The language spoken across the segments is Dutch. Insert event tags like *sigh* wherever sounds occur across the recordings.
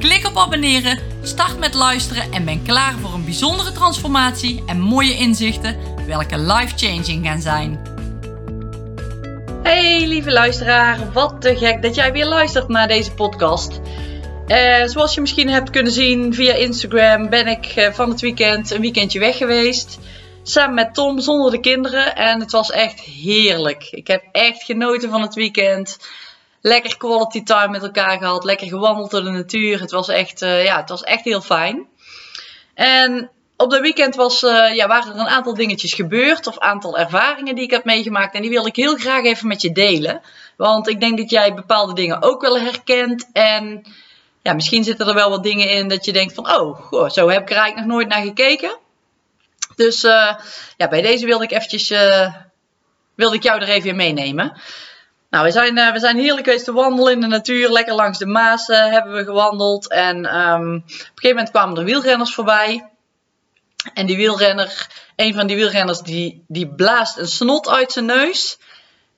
Klik op abonneren, start met luisteren en ben klaar voor een bijzondere transformatie en mooie inzichten, welke life-changing gaan zijn. Hey lieve luisteraar, wat te gek dat jij weer luistert naar deze podcast. Uh, zoals je misschien hebt kunnen zien via Instagram ben ik uh, van het weekend een weekendje weg geweest. Samen met Tom zonder de kinderen en het was echt heerlijk. Ik heb echt genoten van het weekend lekker quality time met elkaar gehad. Lekker gewandeld door de natuur. Het was echt, uh, ja, het was echt heel fijn. En op dat weekend was, uh, ja, waren er een aantal dingetjes gebeurd. Of aantal ervaringen die ik heb meegemaakt. En die wil ik heel graag even met je delen. Want ik denk dat jij bepaalde dingen ook wel herkent. En ja, misschien zitten er wel wat dingen in dat je denkt van... Oh, zo heb ik er eigenlijk nog nooit naar gekeken. Dus uh, ja, bij deze wilde ik eventjes... wilde ik jou er even in meenemen. Nou, we zijn, uh, we zijn heerlijk geweest te wandelen in de natuur. Lekker langs de Maas uh, hebben we gewandeld. En um, op een gegeven moment kwamen er wielrenners voorbij. En die wielrenner, een van die wielrenners, die, die blaast een snot uit zijn neus.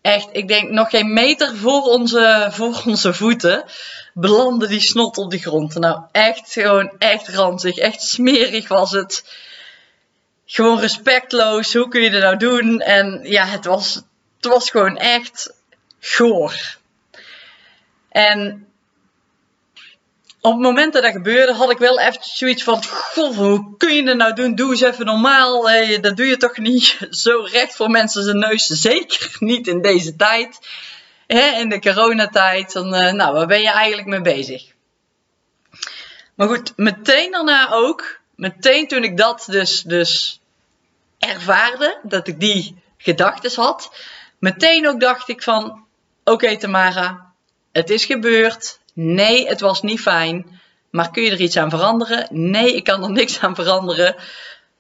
Echt, ik denk nog geen meter voor onze, voor onze voeten belandde die snot op de grond. Nou, echt gewoon, echt ranzig, echt smerig was het. Gewoon respectloos, hoe kun je dat nou doen? En ja, het was, het was gewoon echt goor. En op het moment dat dat gebeurde, had ik wel even zoiets van: Goh, hoe kun je dat nou doen? Doe eens even normaal. Dat doe je toch niet *laughs* zo recht voor mensen zijn neus. Zeker niet in deze tijd. In de coronatijd. Dan, uh, nou, waar ben je eigenlijk mee bezig? Maar goed, meteen daarna ook. Meteen toen ik dat dus, dus ervaarde, dat ik die gedachten had. Meteen ook dacht ik van, Oké Tamara, het is gebeurd. Nee, het was niet fijn. Maar kun je er iets aan veranderen? Nee, ik kan er *laughs* niks aan veranderen.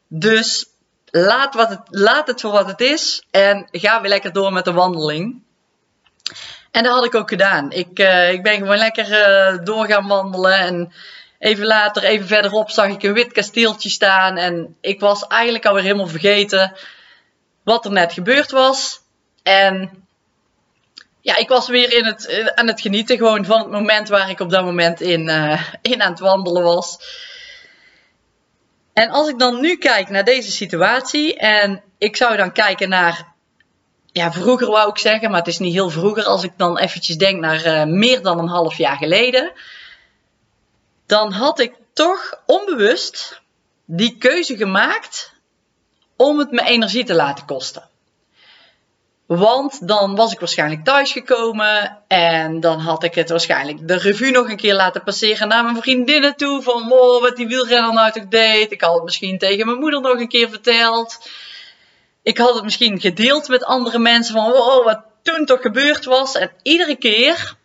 Dus laat, wat het, laat het voor wat het is en ga weer lekker door met de wandeling. En dat had ik ook gedaan. Ik, uh, ik ben gewoon lekker uh, door gaan wandelen. En even later, even verderop, zag ik een wit kasteeltje staan. En ik was eigenlijk alweer helemaal vergeten wat er net gebeurd was. En ja, ik was weer in het, eh, aan het genieten gewoon van het moment waar ik op dat moment in, uh, in aan het wandelen was. En als ik dan nu kijk naar deze situatie en ik zou dan kijken naar, ja, vroeger wou ik zeggen, maar het is niet heel vroeger, als ik dan eventjes denk naar uh, meer dan een half jaar geleden, dan had ik toch onbewust die keuze gemaakt om het me energie te laten kosten. Want dan was ik waarschijnlijk thuisgekomen en dan had ik het waarschijnlijk de revue nog een keer laten passeren naar mijn vriendinnen toe. Van wow, wat die wielrenner nou toch deed. Ik had het misschien tegen mijn moeder nog een keer verteld. Ik had het misschien gedeeld met andere mensen van wow, wat toen toch gebeurd was. En iedere keer,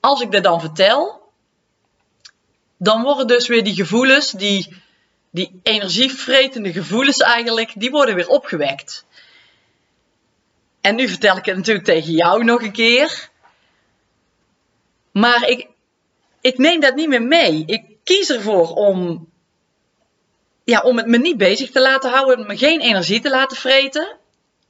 als ik dat dan vertel, dan worden dus weer die gevoelens, die, die energievretende gevoelens eigenlijk, die worden weer opgewekt. En nu vertel ik het natuurlijk tegen jou nog een keer. Maar ik, ik neem dat niet meer mee. Ik kies ervoor om, ja, om het me niet bezig te laten houden, me geen energie te laten vreten.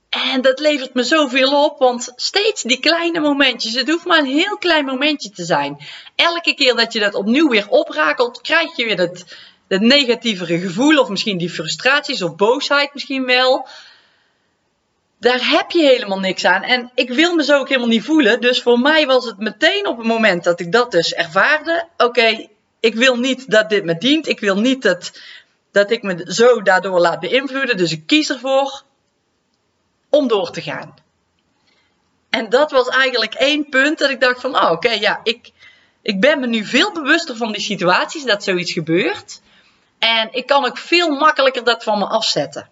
En dat levert me zoveel op, want steeds die kleine momentjes, het hoeft maar een heel klein momentje te zijn. Elke keer dat je dat opnieuw weer oprakelt, krijg je weer dat, dat negatievere gevoel, of misschien die frustraties of boosheid misschien wel daar heb je helemaal niks aan. En ik wil me zo ook helemaal niet voelen. Dus voor mij was het meteen op het moment dat ik dat dus ervaarde. Oké, ik wil niet dat dit me dient. Ik wil niet dat, dat ik me zo daardoor laat beïnvloeden. Dus ik kies ervoor om door te gaan. En dat was eigenlijk één punt dat ik dacht van, oh, oké, ja, ik, ik ben me nu veel bewuster van die situaties dat zoiets gebeurt. En ik kan ook veel makkelijker dat van me afzetten.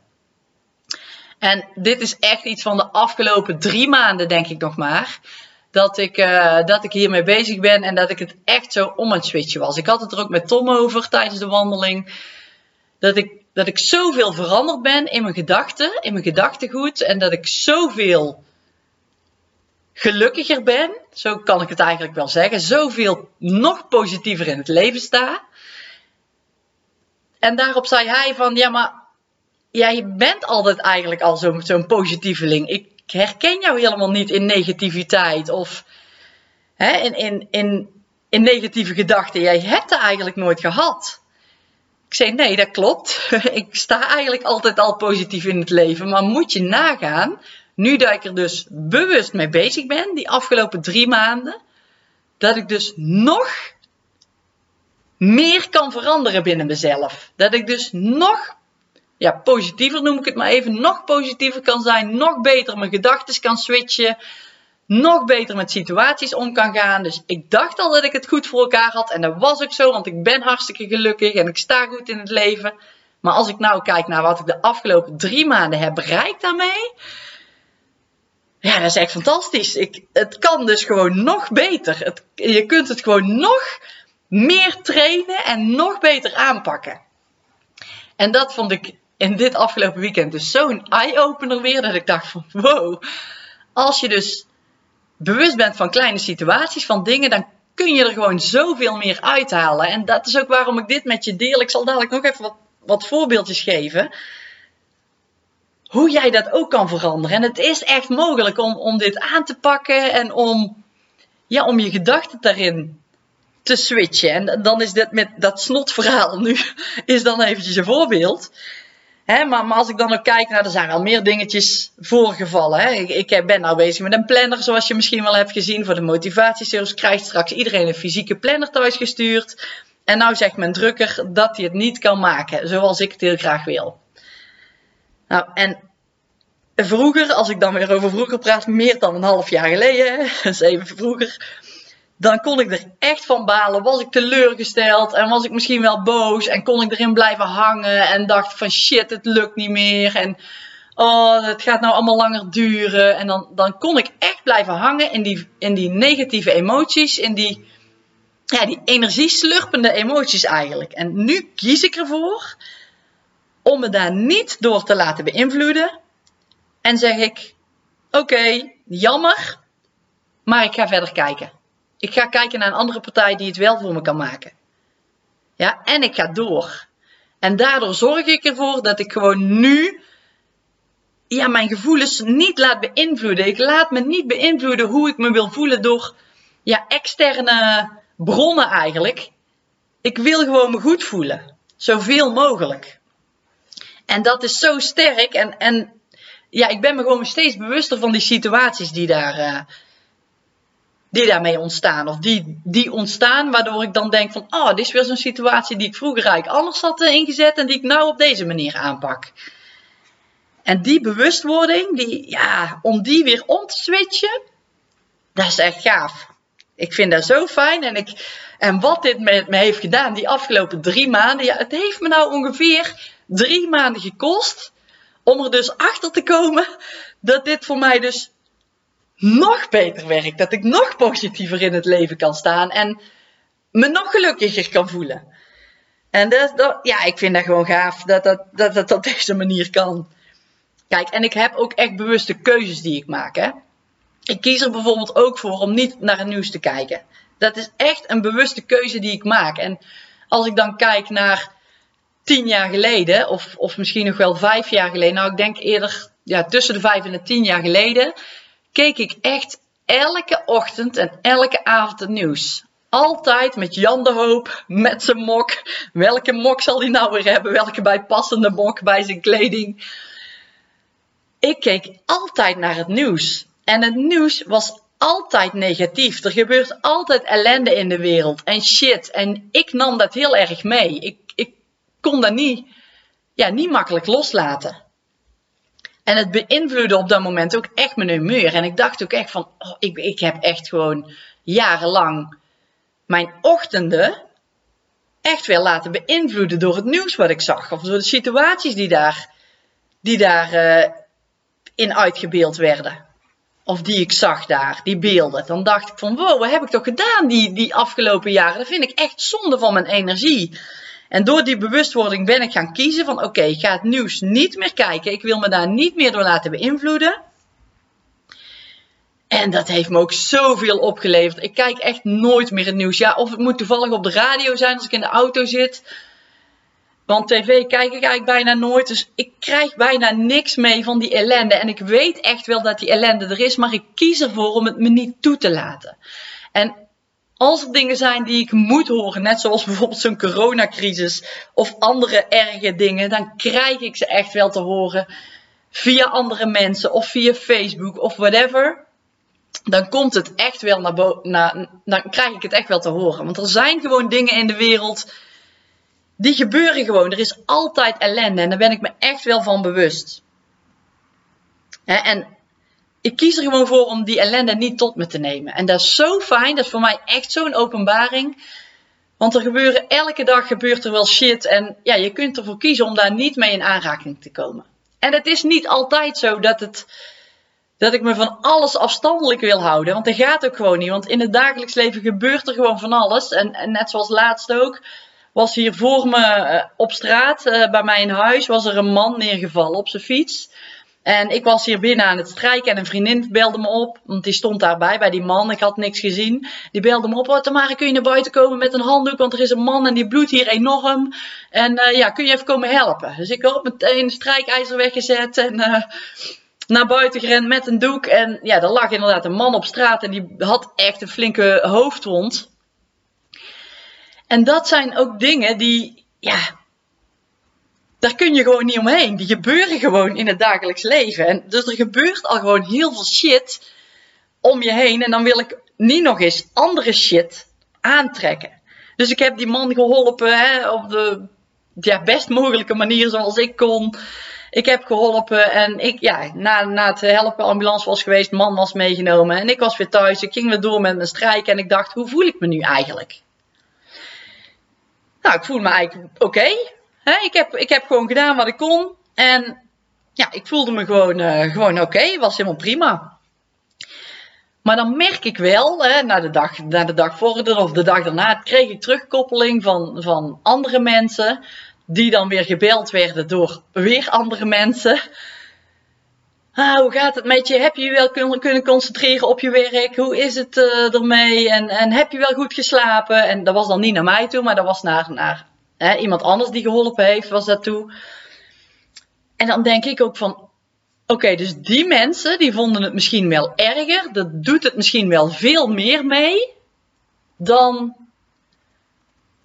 En dit is echt iets van de afgelopen drie maanden, denk ik nog maar. dat ik, uh, dat ik hiermee bezig ben en dat ik het echt zo om het switchen was. Ik had het er ook met Tom over tijdens de wandeling. Dat ik, dat ik zoveel veranderd ben in mijn gedachten, in mijn gedachtegoed. En dat ik zoveel gelukkiger ben, zo kan ik het eigenlijk wel zeggen. Zoveel nog positiever in het leven sta. En daarop zei hij van, ja maar jij bent altijd eigenlijk al zo'n zo'n positieveling. Ik herken jou helemaal niet in negativiteit of hè, in, in, in, in negatieve gedachten. Jij hebt het eigenlijk nooit gehad. Ik zei, nee, dat klopt. *laughs* ik sta eigenlijk altijd al positief in het leven. Maar moet je nagaan, nu dat ik er dus bewust mee bezig ben, die afgelopen drie maanden, dat ik dus nog meer kan veranderen binnen mezelf. Dat ik dus nog ja, positiever noem ik het maar even, nog positiever kan zijn, nog beter mijn gedachten kan switchen, nog beter met situaties om kan gaan. Dus ik dacht al dat ik het goed voor elkaar had en dat was ook zo, want ik ben hartstikke gelukkig en ik sta goed in het leven. Maar als ik nou kijk naar wat ik de afgelopen drie maanden heb bereikt daarmee, ja, dat is echt fantastisch. Ik, het kan dus gewoon nog beter. Het, je kunt het gewoon nog meer trainen en nog beter aanpakken. En dat vond ik in dit afgelopen weekend dus zo'n eye-opener weer. Dat ik dacht van wow. Als je dus bewust bent van kleine situaties, van dingen, dan kun je er gewoon zoveel meer uithalen. En dat is ook waarom ik dit met je deel. Ik zal dadelijk nog even wat, wat voorbeeldjes geven. Hoe jij dat ook kan veranderen. En het is echt mogelijk om, om dit aan te pakken en om, ja, om je gedachten daarin te switchen. En dan is dit met dat snotverhaal nu, *laughs* is dan eventjes een voorbeeld. Hè, maar, als ik dan ook kijk, nou, er zijn wel meer dingetjes voorgevallen. Hè. Ik, ik, ben nou bezig met een planner, zoals je misschien wel hebt gezien. Voor de motivatiesales krijgt straks iedereen een fysieke planner thuis gestuurd. En nou zegt mijn drukker dat hij het niet kan maken, zoals ik het heel graag wil. Nou, en vroeger, als ik dan weer over vroeger praat, meer dan een half jaar geleden, *laughs* even vroeger dan kon ik er echt van balen. Was ik teleurgesteld en was ik misschien wel boos en kon ik erin blijven hangen en dacht van shit, het lukt niet meer en oh, het gaat nou allemaal langer duren. En dan, dan kon ik echt blijven hangen in die, in die negatieve emoties, in die, ja, die energieslurpende emoties eigenlijk. En nu kies ik ervoor om me daar niet door te laten beïnvloeden en zeg ik, oké, jammer, maar ik ga verder kijken. Ik ga kijken naar een andere partij die het wel voor me kan maken. Ja, en ik ga door. En daardoor zorg ik ervoor dat ik gewoon nu ja, mijn gevoelens niet laat beïnvloeden. Ik laat me niet beïnvloeden hoe ik me wil voelen door ja, externe bronnen eigenlijk. Ik wil gewoon me goed voelen. Zoveel mogelijk. En dat is zo sterk. En, en ja, ik ben me gewoon steeds bewuster van die situaties die daar, uh, die daarmee ontstaan. Of die, die ontstaan waardoor ik dan denk van, oh, dit is weer zo'n situatie die ik vroeger eigenlijk anders had eh, ingezet en die ik nou op deze manier aanpak. En die bewustwording, die, ja, om die weer om te switchen, dat is echt gaaf. Ik vind dat zo fijn. En, ik, en wat dit met me heeft gedaan die afgelopen drie maanden, ja, het heeft me nou ongeveer drie maanden gekost om er dus achter te komen dat dit voor mij dus nog beter werkt. Dat ik nog positiever in het leven kan staan en me nog gelukkiger kan voelen. En dat, ja, ik vind dat gewoon gaaf dat dat, dat dat op deze manier kan. Kijk, en ik heb ook echt bewuste keuzes die ik maak. Hè? Ik kies er bijvoorbeeld ook voor om niet naar het nieuws te kijken. Dat is echt een bewuste keuze die ik maak. En als ik dan kijk naar tien jaar geleden, of, of misschien nog wel vijf jaar geleden, nou ik denk eerder ja, tussen de vijf en de tien jaar geleden, keek ik echt elke ochtend en elke avond het nieuws. Altijd met Jan de Hoop, met zijn mok. Welke mok zal hij nou weer hebben? Welke bijpassende mok bij zijn kleding? Ik keek altijd naar het nieuws. En het nieuws was altijd negatief. Er gebeurt altijd ellende in de wereld en shit. En ik nam dat heel erg mee. Ik, ik kon dat niet, ja, niet makkelijk loslaten. En het beïnvloedde op dat moment ook echt mijn humeur. En ik dacht ook echt van, oh, ik, ik heb echt gewoon jarenlang mijn ochtenden echt weer laten beïnvloeden door het nieuws wat ik zag. Of door de situaties die daar, die daar uh, in uitgebeeld werden. of die ik zag daar, die beelden, dan dacht ik van wow, wat heb ik toch gedaan die, die afgelopen jaren? Dat vind ik echt zonde van mijn energie. En door die bewustwording ben ik gaan kiezen van oké, ik ga het nieuws niet meer kijken. Ik wil me daar niet meer door laten beïnvloeden. En dat heeft me ook zoveel opgeleverd. Ik kijk echt nooit meer het nieuws. Ja, of het moet toevallig op de radio zijn als ik in de auto zit. Want tv kijk ik eigenlijk bijna nooit. Dus ik krijg bijna niks mee van die ellende. En ik weet echt wel dat die ellende er is. Maar ik kies ervoor om het me niet toe te laten. En als er dingen zijn die ik moet horen, net zoals bijvoorbeeld zo'n coronacrisis of andere erge dingen, dan krijg ik ze echt wel te horen via andere mensen of via Facebook of whatever. Dan komt het echt wel naar boven, dan krijg ik het echt wel te horen. Want er zijn gewoon dingen in de wereld die gebeuren gewoon. Er is altijd ellende en daar ben ik me echt wel van bewust. En ik kies er gewoon voor om die ellende niet tot me te nemen. En dat is zo fijn, dat is voor mij echt zo'n openbaring. Want er gebeuren, elke dag gebeurt er wel shit. En ja, je kunt ervoor kiezen om daar niet mee in aanraking te komen. En het is niet altijd zo dat, het, dat ik me van alles afstandelijk wil houden. Want dat gaat ook gewoon niet. Want in het dagelijks leven gebeurt er gewoon van alles. En, en net zoals laatst ook was hier voor me eh, op straat, uh, bij mij in huis, was er een man neergevallen op zijn fiets. En ik was hier binnen aan het strijken en een vriendin belde me op, want die stond daarbij bij die man. Ik had niks gezien. Die belde me op, oh Tamara kun je naar buiten komen met een handdoek, want er is een man en die bloedt hier enorm. En uh, ja, kun je even komen helpen? Dus ik had meteen een strijkijzer weggezet en naar buiten gerend met een doek. En ja, er lag inderdaad een man op straat en die had echt een flinke hoofdwond. En dat zijn ook dingen die, ja, daar kun je gewoon niet omheen. Die gebeuren gewoon in het dagelijks leven. En dus er gebeurt al gewoon heel veel shit om je heen. En dan wil ik niet nog eens andere shit aantrekken. Dus ik heb die man geholpen hè, op de ja, best mogelijke manier zoals ik kon. Ik heb geholpen en ik, ja, na, na het helpen, ambulance was geweest, man was meegenomen en ik was weer thuis. Ik ging weer door met mijn strijk en ik dacht, hoe voel ik me nu eigenlijk? Nou, ik voel me eigenlijk oké. Ik, heb, ik heb gewoon gedaan wat ik kon. En ja, ik voelde me gewoon, uh, gewoon oké. Was helemaal prima. Maar dan merk ik wel, hè, na, de dag, na de dag vorder of de dag daarna, kreeg ik terugkoppeling van, van andere mensen. Die dan weer gebeld werden door weer andere mensen. Ah, hoe gaat het met je? Heb je je wel kunnen, kunnen concentreren op je werk? Hoe is het uh, ermee? En, en heb je wel goed geslapen? En dat was dan niet naar mij toe, maar dat was naar, naar iemand anders die geholpen heeft, was dat toe. En dan denk ik ook van, oké, dus die mensen die vonden het misschien wel erger. Dat doet het misschien wel veel meer mee dan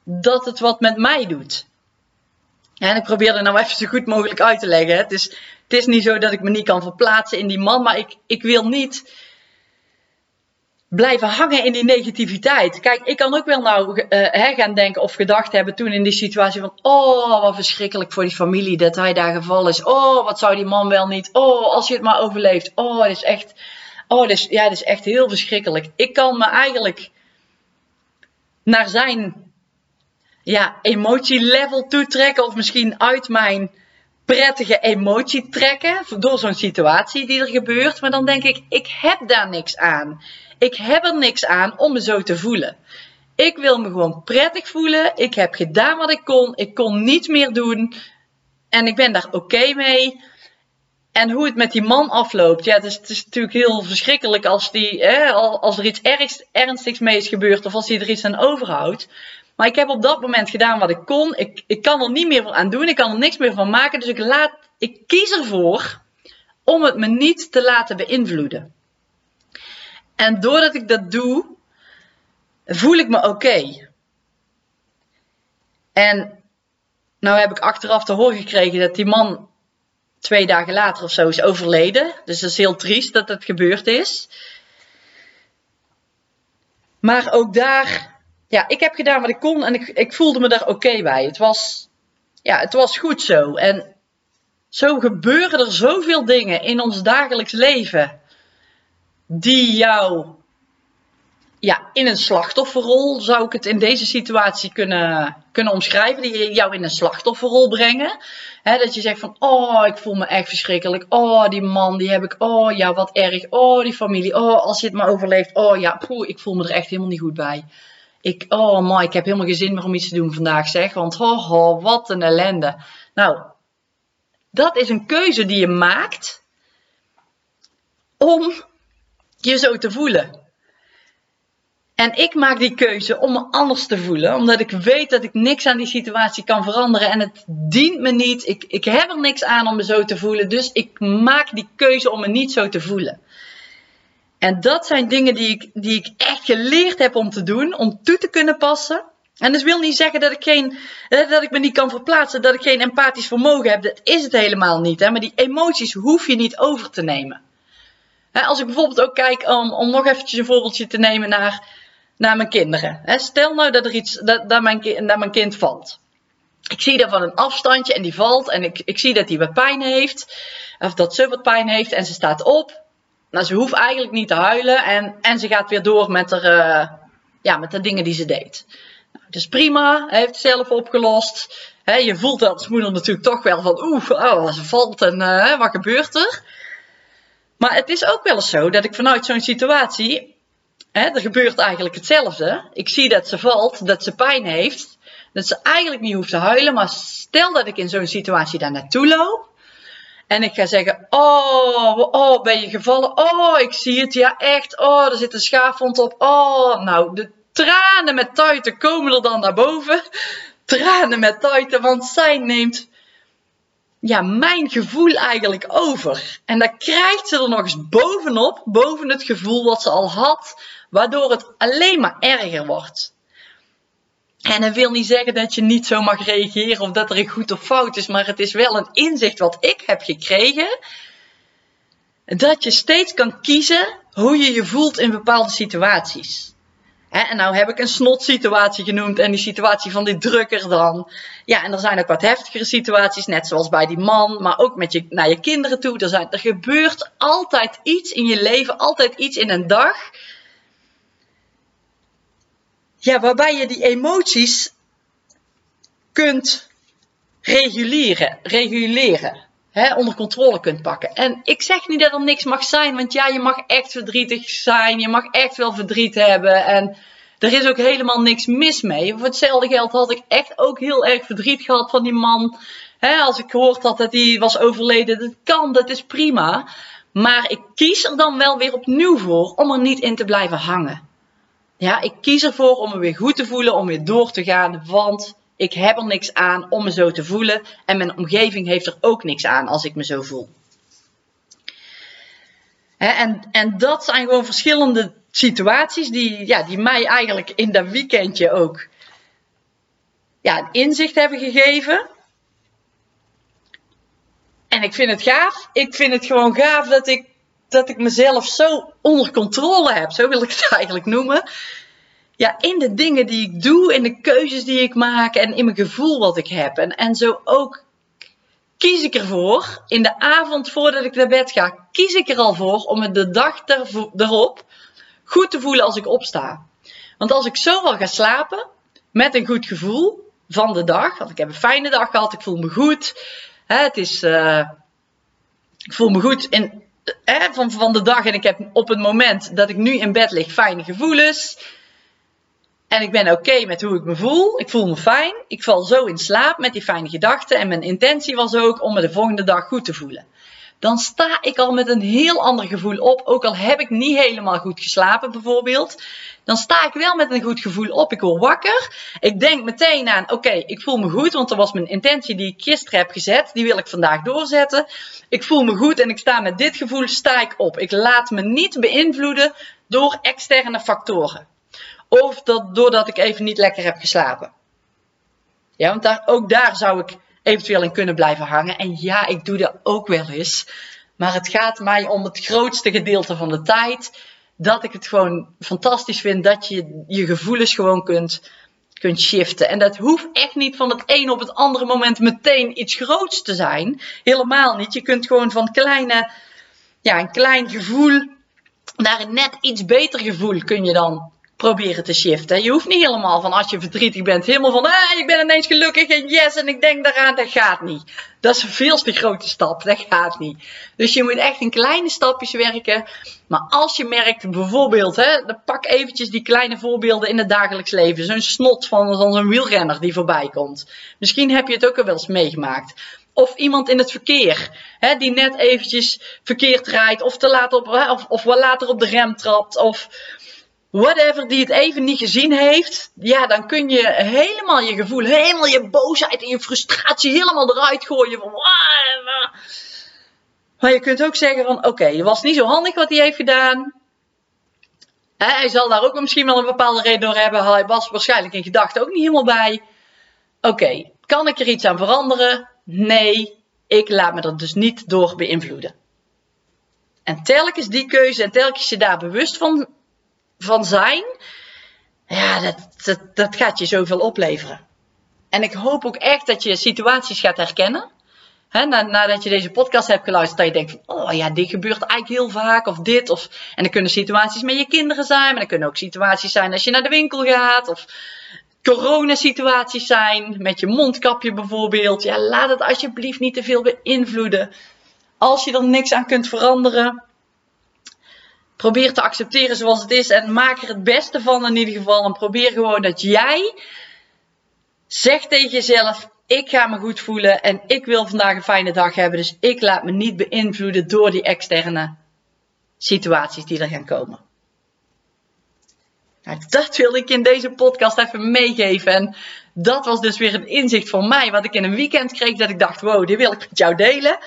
dat het wat met mij doet. En ik probeer er nou even zo goed mogelijk uit te leggen. Het is, het is niet zo dat ik me niet kan verplaatsen in die man, maar ik, ik wil niet blijven hangen in die negativiteit. Kijk, ik kan ook wel nou uh, gaan denken of gedacht hebben toen in die situatie van, oh, wat verschrikkelijk voor die familie dat hij daar gevallen is. Oh, wat zou die man wel niet. Oh, als je het maar overleeft. Oh, dat is echt, oh, dat is, ja, dat is echt heel verschrikkelijk. Ik kan me eigenlijk naar zijn ja, emotielevel toetrekken of misschien uit mijn prettige emotie trekken door zo'n situatie die er gebeurt. Maar dan denk ik, ik heb daar niks aan. Ik heb er niks aan om me zo te voelen. Ik wil me gewoon prettig voelen. Ik heb gedaan wat ik kon. Ik kon niets meer doen. En ik ben daar oké mee. En hoe het met die man afloopt. Ja, het is, het is natuurlijk heel verschrikkelijk als, die, hè, als er iets ernstigs mee is gebeurd. Of als hij er iets aan overhoudt. Maar ik heb op dat moment gedaan wat ik kon. Ik, ik kan er niet meer aan doen. Ik kan er niks meer van maken. Dus ik, laat, ik kies ervoor om het me niet te laten beïnvloeden. En doordat ik dat doe, voel ik me oké. En nou heb ik achteraf te horen gekregen dat die man twee dagen later of zo is overleden. Dus dat is heel triest dat het gebeurd is. Maar ook daar ja, ik heb gedaan wat ik kon en ik, ik voelde me daar oké bij. Het was, ja, het was goed zo. En zo gebeuren er zoveel dingen in ons dagelijks leven die jou ja, in een slachtofferrol zou ik het in deze situatie kunnen, kunnen omschrijven. Die jou in een slachtofferrol brengen. dat je zegt van, oh, ik voel me echt verschrikkelijk. Oh, die man, die heb ik. Oh, ja, wat erg. Oh, die familie. Oh, als je het maar overleeft. Oh, ja, poeh, ik voel me er echt helemaal niet goed bij. Ik, oh man, ik heb helemaal geen zin meer om iets te doen vandaag, zeg. Want, oh, oh wat een ellende. Nou, dat is een keuze die je maakt om je zo te voelen. En ik maak die keuze om me anders te voelen, omdat ik weet dat ik niks aan die situatie kan veranderen en het dient me niet. Ik, ik heb er niks aan om me zo te voelen, dus ik maak die keuze om me niet zo te voelen. En dat zijn dingen die ik, die ik echt geleerd heb om te doen, om toe te kunnen passen. En dat wil niet zeggen dat ik, geen, dat ik me niet kan verplaatsen, dat ik geen empathisch vermogen heb. Dat is het helemaal niet. Hè? Maar die emoties hoef je niet over te nemen. Als ik bijvoorbeeld ook kijk, om, om nog eventjes een voorbeeldje te nemen naar naar mijn kinderen. Stel nou dat er iets, dat, dat, mijn, dat mijn kind valt. Ik zie dat van een afstandje en die valt en ik, ik zie dat hij wat pijn heeft. Of dat ze wat pijn heeft en ze staat op. Nou, ze hoeft eigenlijk niet te huilen en, en ze gaat weer door met, haar, uh, ja, met de dingen die ze deed. Nou, dus prima, heeft het zelf opgelost. je voelt als moeder natuurlijk toch wel van oeh, oh, ze valt en uh, wat gebeurt er? Maar het is ook wel eens zo dat ik vanuit zo'n situatie Hè, er gebeurt eigenlijk hetzelfde. Ik zie dat ze valt, dat ze pijn heeft, dat ze eigenlijk niet hoeft te huilen. Maar stel dat ik in zo'n situatie daar naartoe loop. En ik ga zeggen, oh, oh, ben je gevallen? Oh, ik zie het, ja echt. Oh, er zit een schaafwond op. Oh, nou, de tranen met tuiten komen er dan naar boven. Tranen met tuiten, want zij neemt ja, mijn gevoel eigenlijk over. En dan krijgt ze er nog eens bovenop, boven het gevoel wat ze al had, waardoor het alleen maar erger wordt. En dat wil niet zeggen dat je niet zo mag reageren of dat er een goed of fout is, maar het is wel een inzicht wat ik heb gekregen. Dat je steeds kan kiezen hoe je je voelt in bepaalde situaties. En nou heb ik een snotsituatie genoemd en die situatie van die drukker dan. Ja, en er zijn ook wat heftigere situaties, net zoals bij die man, maar ook met je, naar je kinderen toe. Er, zijn, er gebeurt altijd iets in je leven, altijd iets in een dag ja, waarbij je die emoties kunt reguleren, reguleren hè, onder controle kunt pakken. En ik zeg niet dat er niks mag zijn, want ja, je mag echt verdrietig zijn, je mag echt wel verdriet hebben en er is ook helemaal niks mis mee. Voor hetzelfde geld had ik echt ook heel erg verdriet gehad van die man. Als ik gehoord had dat hij was overleden, dat kan, dat is prima. Maar ik kies er dan wel weer opnieuw voor om er niet in te blijven hangen. Ja, ik kies ervoor om me weer goed te voelen, om weer door te gaan, want ik heb er niks aan om me zo te voelen en mijn omgeving heeft er ook niks aan als ik me zo voel. en, en dat zijn gewoon verschillende situaties die, ja, die mij eigenlijk in dat weekendje ook ja, inzicht hebben gegeven. En ik vind het gaaf. Ik vind het gewoon gaaf dat ik dat ik mezelf zo onder controle heb, zo wil ik het *laughs* eigenlijk noemen. Ja, in de dingen die ik doe, in de keuzes die ik maak en in mijn gevoel wat ik heb. En, en zo ook kies ik ervoor, in de avond voordat ik naar bed ga, kies ik er al voor om me de dag erop goed te voelen als ik opsta. Want als ik zo al ga slapen, met een goed gevoel van de dag, want ik heb een fijne dag gehad, ik voel me goed. Hè, het is, uh, ik voel me goed in, van, van de dag en ik heb op het moment dat ik nu in bed lig fijne gevoelens. En ik ben oké met hoe ik me voel. Ik voel me fijn. Ik val zo in slaap met die fijne gedachten. En mijn intentie was ook om me de volgende dag goed te voelen. Dan sta ik al met een heel ander gevoel op. Ook al heb ik niet helemaal goed geslapen bijvoorbeeld. Dan sta ik wel met een goed gevoel op. Ik word wakker. Ik denk meteen aan, oké, ik voel me goed. Want dat was mijn intentie die ik gisteren heb gezet. Die wil ik vandaag doorzetten. Ik voel me goed en ik sta met dit gevoel, sta ik op. Ik laat me niet beïnvloeden door externe factoren. Of dat, doordat ik even niet lekker heb geslapen. Ja, want daar, ook daar zou ik eventueel in kunnen blijven hangen. En ja, ik doe dat ook wel eens. Maar het gaat mij om het grootste gedeelte van de tijd. Dat ik het gewoon fantastisch vind dat je je gevoelens gewoon kunt kunt shiften. En dat hoeft echt niet van het een op het andere moment meteen iets groots te zijn. Helemaal niet. Je kunt gewoon van kleine, ja, een klein gevoel naar een net iets beter gevoel kun je dan proberen te shiften. Je hoeft niet helemaal van als je verdrietig bent, helemaal van ah, ik ben ineens gelukkig en yes en ik denk daaraan. Dat gaat niet. Dat is een veel te grote stap. Dat gaat niet. Dus je moet echt in kleine stapjes werken. Maar als je merkt, bijvoorbeeld, hè, pak eventjes die kleine voorbeelden in het dagelijks leven. Zo'n snot van zo'n wielrenner die voorbij komt. Misschien heb je het ook al wel eens meegemaakt. Of iemand in het verkeer, hè, die net eventjes verkeerd rijdt, of te laat op, of, of wat later op de rem trapt, of whatever, die het even niet gezien heeft, ja, dan kun je helemaal je gevoel, helemaal je boosheid en je frustratie helemaal eruit gooien. Van, maar je kunt ook zeggen van, oké, het was niet zo handig wat hij heeft gedaan. hij zal daar ook misschien wel een bepaalde reden door hebben. Hij was waarschijnlijk in gedachten ook niet helemaal bij. Oké, kan ik er iets aan veranderen? Nee, ik laat me er dus niet door beïnvloeden. En telkens die keuze en telkens je daar bewust van van zijn, ja, dat, dat, gaat je zoveel opleveren. En ik hoop ook echt dat je situaties gaat herkennen. He, nadat je deze podcast hebt geluisterd, dat je denkt van, oh ja, dit gebeurt eigenlijk heel vaak, of dit. Of, en dan kunnen situaties met je kinderen zijn, maar dan kunnen ook situaties zijn als je naar de winkel gaat, of coronasituaties zijn, met je mondkapje bijvoorbeeld. Ja, laat het alsjeblieft niet te veel beïnvloeden. Als je er niks aan kunt veranderen, probeer te accepteren zoals het is en maak er het beste van in ieder geval. En probeer gewoon dat jij zegt tegen jezelf: ik ga me goed voelen en ik wil vandaag een fijne dag hebben. Dus ik laat me niet beïnvloeden door die externe situaties die er gaan komen. Nou, dat wilde ik in deze podcast even meegeven. En dat was dus weer een inzicht voor mij, wat ik in een weekend kreeg, dat ik dacht: wow, dit wil ik met jou delen.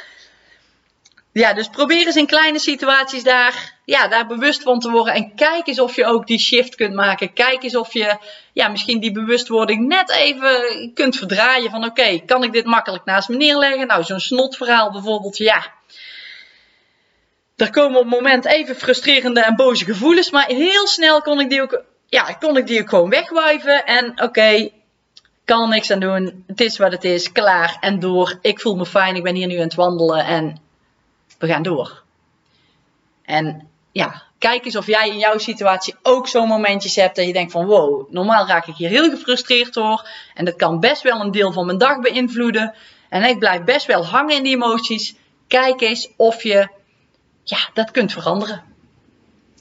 Ja, dus probeer eens in kleine situaties daar, ja, daar bewust van te worden. En kijk eens of je ook die shift kunt maken. Kijk eens of je ja, misschien die bewustwording net even kunt verdraaien. Van oké, kan ik dit makkelijk naast me neerleggen? Nou, zo'n snotverhaal bijvoorbeeld, ja. Er komen op het moment even frustrerende en boze gevoelens. Maar heel snel kon ik die ook, ja, kon ik die ook gewoon wegwijven. En oké, kan niks aan doen. Het is wat het is. Klaar en door. Ik voel me fijn. Ik ben hier nu aan het wandelen. En we gaan door. En ja, kijk eens of jij in jouw situatie ook zo'n momentjes hebt dat je denkt van wow, normaal raak ik hier heel gefrustreerd door. En dat kan best wel een deel van mijn dag beïnvloeden. En ik blijf best wel hangen in die emoties. Kijk eens of je ja, dat kunt veranderen.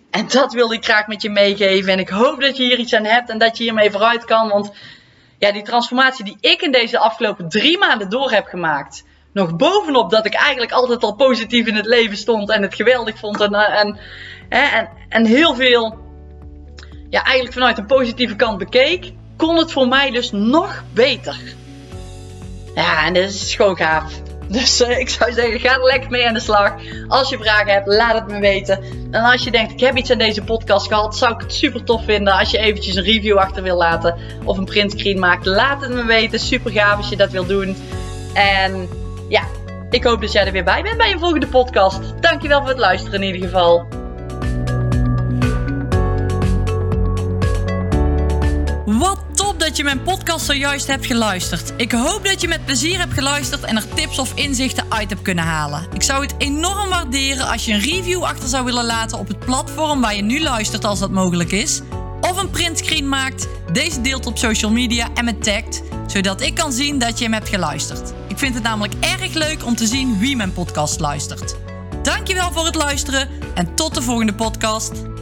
En dat wilde ik graag met je meegeven. En ik hoop dat je hier iets aan hebt en dat je hiermee vooruit kan. Want ja, die transformatie die ik in deze afgelopen drie maanden door heb gemaakt nog bovenop dat ik eigenlijk altijd al positief in het leven stond en het geweldig vond en, eh, en, en, en heel veel, ja, eigenlijk vanuit een positieve kant bekeek, kon het voor mij dus nog beter. Ja, en dat is gewoon gaaf. *laughs* Dus uh, ik zou zeggen, ga er lekker mee aan de slag. Als je vragen hebt, laat het me weten. En als je denkt, ik heb iets aan deze podcast gehad, zou ik het super tof vinden als je eventjes een review achter wil laten. Of een printscreen maakt. Laat het me weten. Super gaaf als je dat wil doen. En ja, ik hoop dat jij er weer bij bent bij een volgende podcast. Dankjewel voor het luisteren in ieder geval. Wat top dat je mijn podcast zojuist hebt geluisterd. Ik hoop dat je met plezier hebt geluisterd en er tips of inzichten uit hebt kunnen halen. Ik zou het enorm waarderen als je een review achter zou willen laten op het platform waar je nu luistert als dat mogelijk is. Of een printscreen maakt, deze deelt op social media en me tagt, zodat ik kan zien dat je hem hebt geluisterd. Ik vind het namelijk erg leuk om te zien wie mijn podcast luistert. Dankjewel voor het luisteren en tot de volgende podcast.